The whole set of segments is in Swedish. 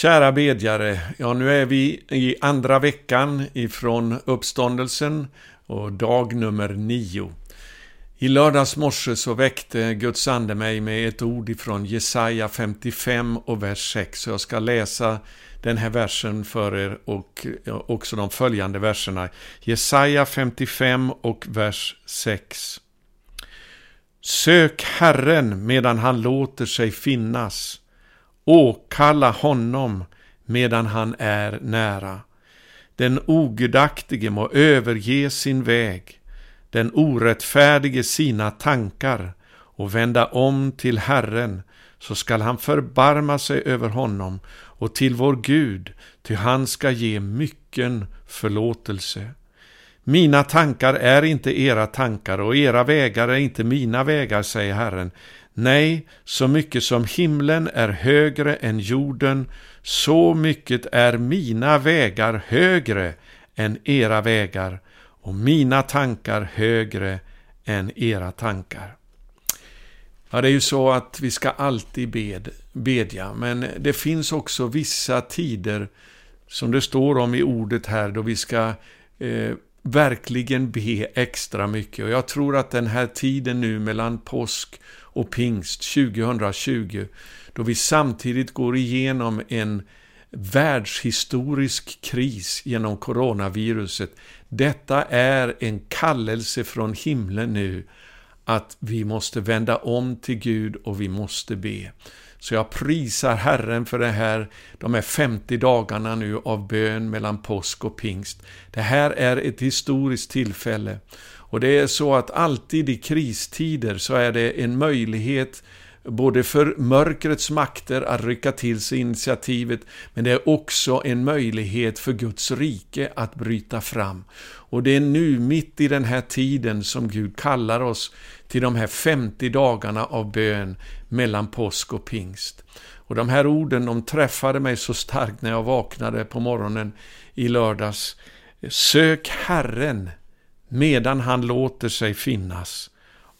Kära bedjare, ja nu är vi i andra veckan ifrån uppståndelsen och dag nummer nio. I lördags morse så väckte Guds ande mig med ett ord ifrån Jesaja 55 och vers 6. Så jag ska läsa den här versen för er och också de följande verserna. Jesaja 55 och vers 6. Sök Herren medan han låter sig finnas. Åkalla honom medan han är nära. Den ogudaktige må överge sin väg, den orättfärdige sina tankar och vända om till Herren, så skall han förbarma sig över honom och till vår Gud, ty han ska ge mycken förlåtelse. Mina tankar är inte era tankar och era vägar är inte mina vägar, säger Herren. Nej, så mycket som himlen är högre än jorden, så mycket är mina vägar högre än era vägar och mina tankar högre än era tankar. Ja, det är ju så att vi ska alltid bed, bedja, men det finns också vissa tider som det står om i ordet här, då vi ska eh, verkligen be extra mycket. Och jag tror att den här tiden nu mellan påsk och pingst 2020, då vi samtidigt går igenom en världshistorisk kris genom coronaviruset. Detta är en kallelse från himlen nu att vi måste vända om till Gud och vi måste be. Så jag prisar Herren för det här, de här 50 dagarna nu av bön mellan påsk och pingst. Det här är ett historiskt tillfälle. Och det är så att alltid i kristider så är det en möjlighet både för mörkrets makter att rycka till sig initiativet, men det är också en möjlighet för Guds rike att bryta fram. Och det är nu, mitt i den här tiden, som Gud kallar oss till de här 50 dagarna av bön mellan påsk och pingst. Och de här orden, de träffade mig så starkt när jag vaknade på morgonen i lördags. Sök Herren medan han låter sig finnas.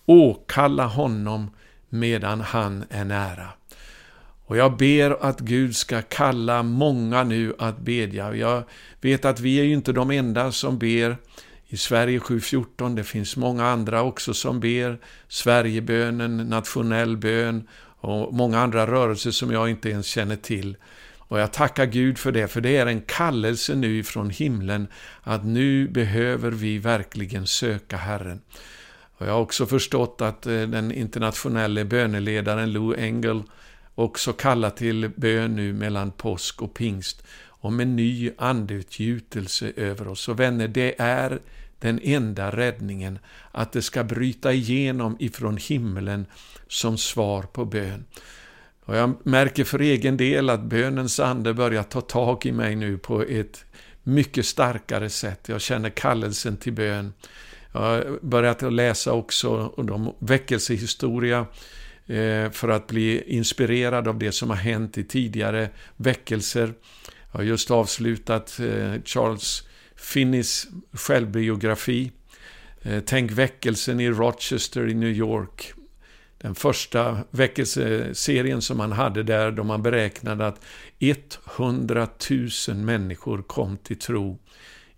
Åkalla honom medan han är nära. Och jag ber att Gud ska kalla många nu att bedja. Jag vet att vi är ju inte de enda som ber i Sverige 714. Det finns många andra också som ber Sverigebönen, nationell bön och många andra rörelser som jag inte ens känner till. Och jag tackar Gud för det, för det är en kallelse nu från himlen att nu behöver vi verkligen söka Herren. Och jag har också förstått att eh, den internationella böneledaren Lou Engel också kallar till bön nu mellan påsk och pingst om en ny andeutgjutelse över oss. Och vänner, det är den enda räddningen, att det ska bryta igenom ifrån himlen som svar på bön. Och jag märker för egen del att bönens ande börjar ta tag i mig nu på ett mycket starkare sätt. Jag känner kallelsen till bön. Jag har börjat att läsa också om väckelsehistoria eh, för att bli inspirerad av det som har hänt i tidigare väckelser. Jag har just avslutat eh, Charles Finneys självbiografi. Eh, tänk väckelsen i Rochester i New York. Den första väckelseserien som han hade där, då man beräknade att 100 000 människor kom till tro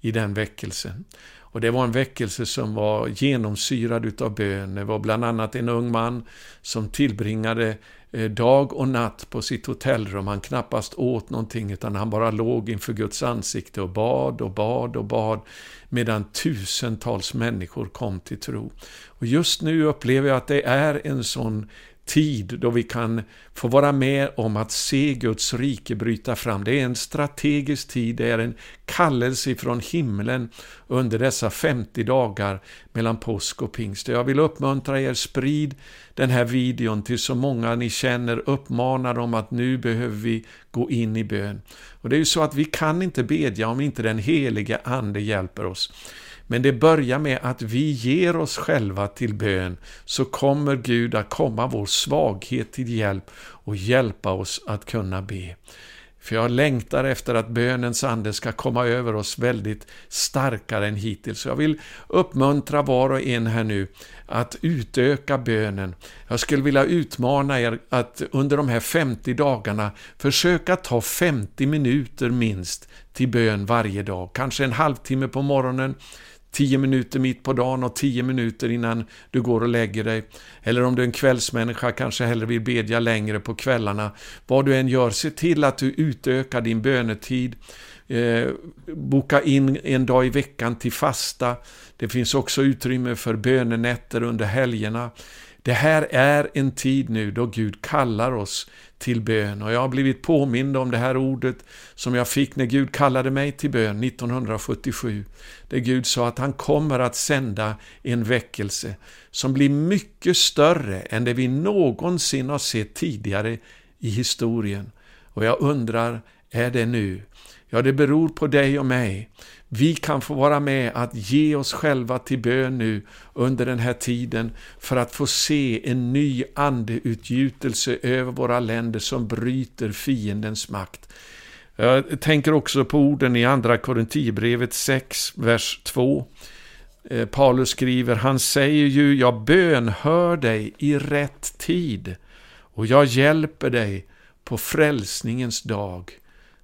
i den väckelsen. Och det var en väckelse som var genomsyrad utav bön. Det var bland annat en ung man som tillbringade eh, dag och natt på sitt hotellrum. Han knappast åt någonting utan han bara låg inför Guds ansikte och bad och bad och bad medan tusentals människor kom till tro. Och just nu upplever jag att det är en sån tid då vi kan få vara med om att se Guds rike bryta fram. Det är en strategisk tid, det är en kallelse från himlen under dessa 50 dagar mellan påsk och pingst. Jag vill uppmuntra er, sprid den här videon till så många ni känner, uppmana dem att nu behöver vi gå in i bön. Och det är ju så att vi kan inte bedja om inte den helige Ande hjälper oss. Men det börjar med att vi ger oss själva till bön, så kommer Gud att komma vår svaghet till hjälp och hjälpa oss att kunna be. För jag längtar efter att bönens ande ska komma över oss väldigt starkare än hittills. Så jag vill uppmuntra var och en här nu att utöka bönen. Jag skulle vilja utmana er att under de här 50 dagarna försöka ta 50 minuter minst till bön varje dag. Kanske en halvtimme på morgonen, 10 minuter mitt på dagen och 10 minuter innan du går och lägger dig. Eller om du är en kvällsmänniska, kanske hellre vill bedja längre på kvällarna. Vad du än gör, se till att du utökar din bönetid. Eh, boka in en dag i veckan till fasta. Det finns också utrymme för bönenätter under helgerna. Det här är en tid nu då Gud kallar oss till bön och jag har blivit påmind om det här ordet som jag fick när Gud kallade mig till bön 1977. Där Gud sa att han kommer att sända en väckelse som blir mycket större än det vi någonsin har sett tidigare i historien. Och jag undrar, är det nu? Ja, det beror på dig och mig. Vi kan få vara med att ge oss själva till bön nu under den här tiden för att få se en ny andeutgjutelse över våra länder som bryter fiendens makt. Jag tänker också på orden i Andra Korinthierbrevet 6, vers 2. Eh, Paulus skriver, han säger ju, jag bönhör dig i rätt tid och jag hjälper dig på frälsningens dag.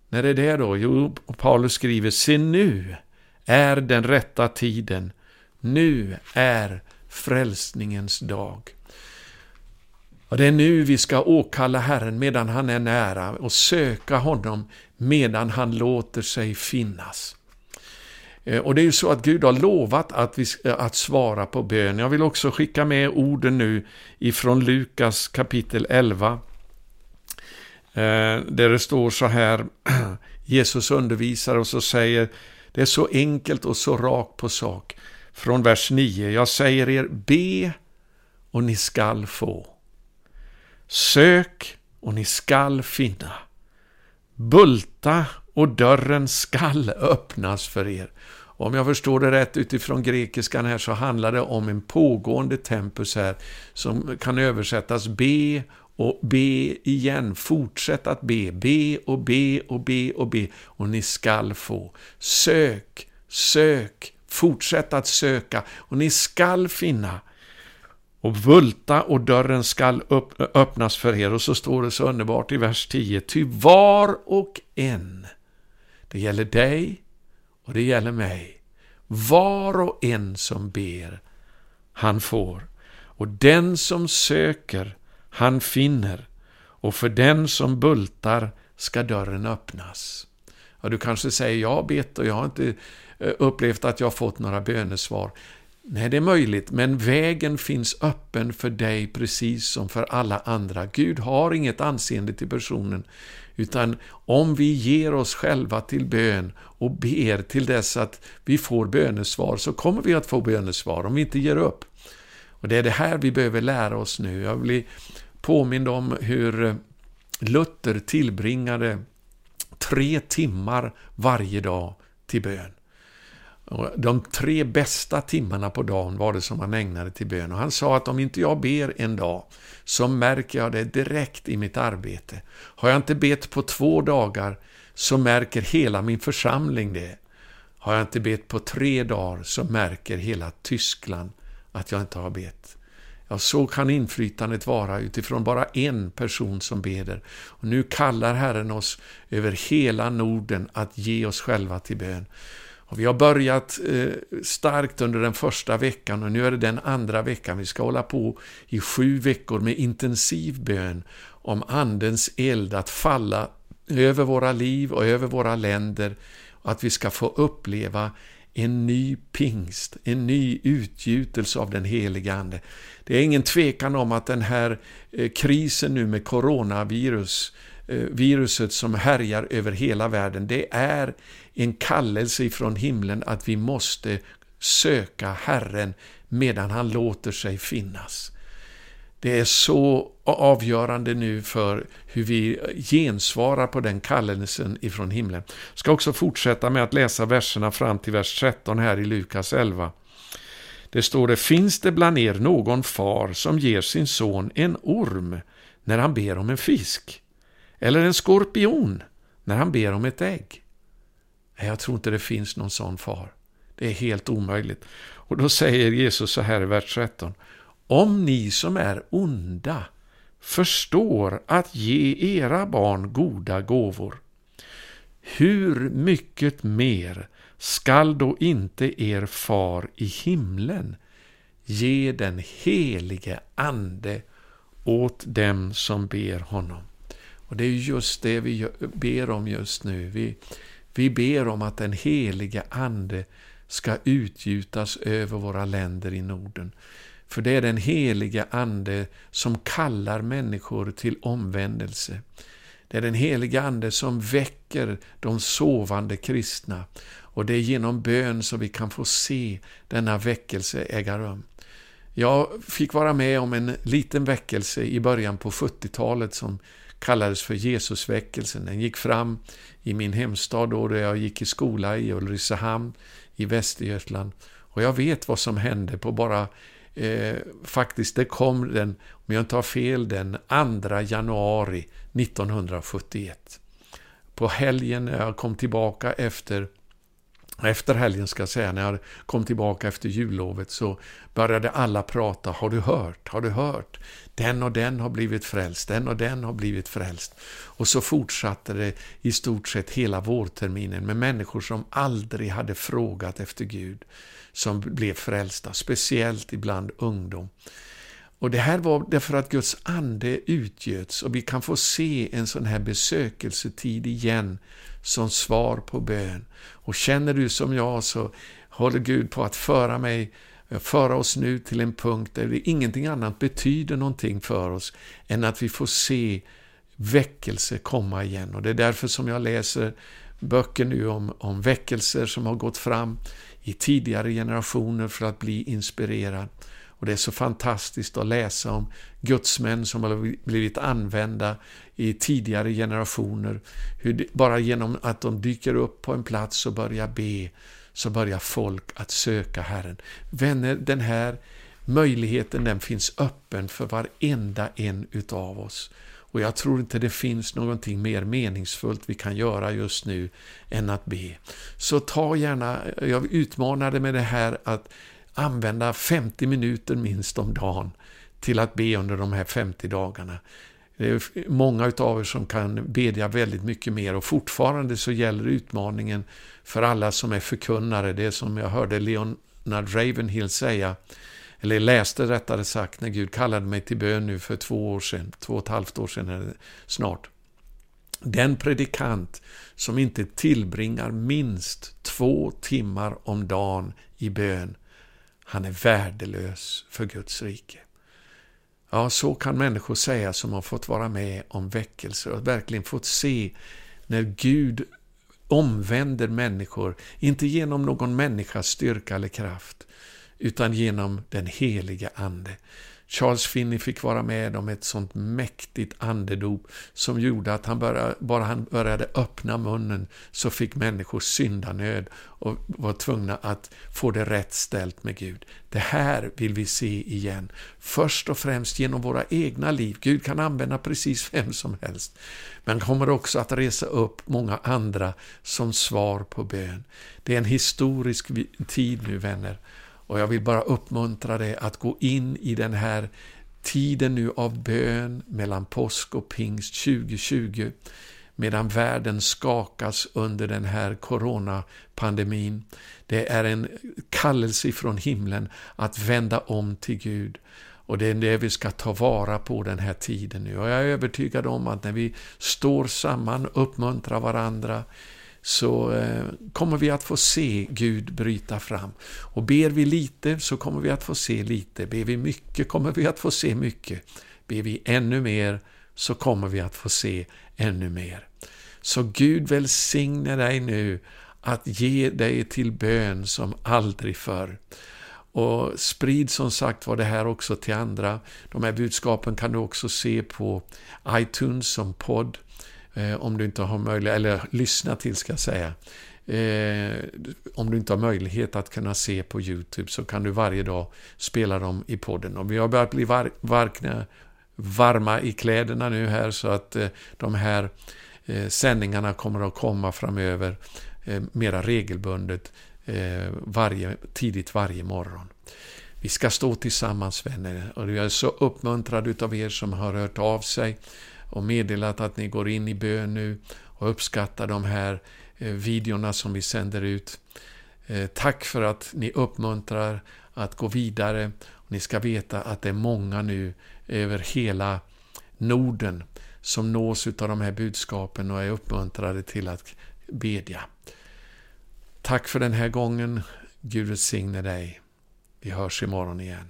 När är det då? Jo, Paulus skriver, se nu är den rätta tiden. Nu är frälsningens dag. Och det är nu vi ska åkalla Herren medan han är nära och söka honom medan han låter sig finnas. Eh, och det är ju så att Gud har lovat att, vi, eh, att svara på bön. Jag vill också skicka med orden nu ifrån Lukas kapitel 11. Eh, där det står så här, Jesus undervisar och så säger, det är så enkelt och så rakt på sak. Från vers 9, jag säger er, be och ni skall få. Sök och ni skall finna. Bulta och dörren skall öppnas för er. Om jag förstår det rätt utifrån grekiskan här så handlar det om en pågående tempus här som kan översättas be och be igen. Fortsätt att be. Be och be och be och be och ni skall få. Sök, sök, fortsätt att söka och ni skall finna. Och vulta och dörren skall öppnas för er. Och så står det så underbart i vers 10. Ty var och en, det gäller dig och det gäller mig. Var och en som ber, han får. Och den som söker, han finner. Och för den som bultar ska dörren öppnas. Ja, du kanske säger, jag har bett och jag har inte eh, upplevt att jag har fått några bönesvar. Nej, det är möjligt, men vägen finns öppen för dig precis som för alla andra. Gud har inget anseende till personen, utan om vi ger oss själva till bön och ber till dess att vi får bönesvar, så kommer vi att få bönesvar om vi inte ger upp. Och Det är det här vi behöver lära oss nu. Jag blir påmind om hur Luther tillbringade tre timmar varje dag till bön. De tre bästa timmarna på dagen var det som han ägnade till bön. Och han sa att om inte jag ber en dag så märker jag det direkt i mitt arbete. Har jag inte bett på två dagar så märker hela min församling det. Har jag inte bett på tre dagar så märker hela Tyskland att jag inte har bett. Ja, så kan inflytandet vara utifrån bara en person som beder. Och nu kallar Herren oss över hela Norden att ge oss själva till bön. Och vi har börjat eh, starkt under den första veckan och nu är det den andra veckan. Vi ska hålla på i sju veckor med intensiv bön om Andens eld att falla över våra liv och över våra länder. Och att vi ska få uppleva en ny pingst, en ny utgjutelse av den heliga Ande. Det är ingen tvekan om att den här eh, krisen nu med coronavirus, eh, viruset som härjar över hela världen, det är en kallelse ifrån himlen att vi måste söka Herren medan han låter sig finnas. Det är så avgörande nu för hur vi gensvarar på den kallelsen ifrån himlen. Jag ska också fortsätta med att läsa verserna fram till vers 13 här i Lukas 11. Det står det, finns det bland er någon far som ger sin son en orm när han ber om en fisk? Eller en skorpion när han ber om ett ägg? Nej, Jag tror inte det finns någon sån far. Det är helt omöjligt. Och då säger Jesus så här i vers 13. Om ni som är onda förstår att ge era barn goda gåvor, hur mycket mer skall då inte er far i himlen ge den helige Ande åt dem som ber honom? Och det är just det vi ber om just nu. Vi, vi ber om att den helige Ande ska utgjutas över våra länder i Norden. För det är den helige Ande som kallar människor till omvändelse. Det är den helige Ande som väcker de sovande kristna. Och det är genom bön som vi kan få se denna väckelse äga rum. Jag fick vara med om en liten väckelse i början på 70-talet som kallades för Jesusväckelsen. Den gick fram i min hemstad då, där jag gick i skola i Ulricehamn i Västergötland. Och jag vet vad som hände på bara eh, faktiskt, det kom den, om jag inte har fel, den 2 januari 1971. På helgen när jag kom tillbaka efter efter helgen ska jag säga, när jag kom tillbaka efter jullovet så började alla prata. Har du hört? Har du hört? Den och den har blivit frälst, den och den har blivit frälst. Och så fortsatte det i stort sett hela vårterminen med människor som aldrig hade frågat efter Gud, som blev frälsta, speciellt ibland ungdom. Och det här var därför att Guds ande utgöts och vi kan få se en sån här besökelsetid igen som svar på bön. Och känner du som jag så håller Gud på att föra mig föra oss nu till en punkt där det ingenting annat betyder någonting för oss än att vi får se väckelse komma igen. Och det är därför som jag läser böcker nu om, om väckelser som har gått fram i tidigare generationer för att bli inspirerad. Och det är så fantastiskt att läsa om gudsmän som har blivit använda i tidigare generationer. Hur bara genom att de dyker upp på en plats och börjar be, så börjar folk att söka Herren. Vänner, den här möjligheten den finns öppen för varenda en utav oss. Och jag tror inte det finns någonting mer meningsfullt vi kan göra just nu än att be. Så ta gärna, jag utmanar dig med det här att använda 50 minuter minst om dagen till att be under de här 50 dagarna. Det är många av er som kan bedja väldigt mycket mer och fortfarande så gäller utmaningen för alla som är förkunnare. Det som jag hörde Leonard Ravenhill säga, eller läste rättare sagt, när Gud kallade mig till bön nu för två år sedan, två och ett halvt år sedan snart. Den predikant som inte tillbringar minst två timmar om dagen i bön, han är värdelös för Guds rike. Ja, så kan människor säga som har fått vara med om väckelser och verkligen fått se när Gud omvänder människor, inte genom någon människas styrka eller kraft, utan genom den heliga Ande. Charles Finney fick vara med om ett sånt mäktigt andedop som gjorde att han började, bara han började öppna munnen så fick människor syndanöd och var tvungna att få det rätt ställt med Gud. Det här vill vi se igen. Först och främst genom våra egna liv. Gud kan använda precis vem som helst. Men kommer också att resa upp många andra som svar på bön. Det är en historisk tid nu, vänner. Och jag vill bara uppmuntra dig att gå in i den här tiden nu av bön mellan påsk och pingst 2020 medan världen skakas under den här coronapandemin. Det är en kallelse från himlen att vända om till Gud. Och det är det vi ska ta vara på den här tiden nu. Och jag är övertygad om att när vi står samman, uppmuntrar varandra, så eh, kommer vi att få se Gud bryta fram. Och ber vi lite så kommer vi att få se lite. Ber vi mycket kommer vi att få se mycket. Ber vi ännu mer så kommer vi att få se ännu mer. Så Gud välsigne dig nu att ge dig till bön som aldrig förr. Och sprid som sagt var det här också till andra. De här budskapen kan du också se på iTunes som podd Eh, om du inte har möjlighet, eller lyssna till ska jag säga. Eh, om du inte har möjlighet att kunna se på Youtube så kan du varje dag spela dem i podden. Och vi har börjat bli var, varkna, varma i kläderna nu här så att eh, de här Eh, sändningarna kommer att komma framöver eh, mera regelbundet eh, varje, tidigt varje morgon. Vi ska stå tillsammans vänner och jag är så uppmuntrad utav er som har hört av sig och meddelat att ni går in i bön nu och uppskattar de här eh, videorna som vi sänder ut. Eh, tack för att ni uppmuntrar att gå vidare. Ni ska veta att det är många nu över hela Norden som nås av de här budskapen och är uppmuntrade till att bedja. Tack för den här gången. Gud välsigne dig. Vi hörs imorgon igen.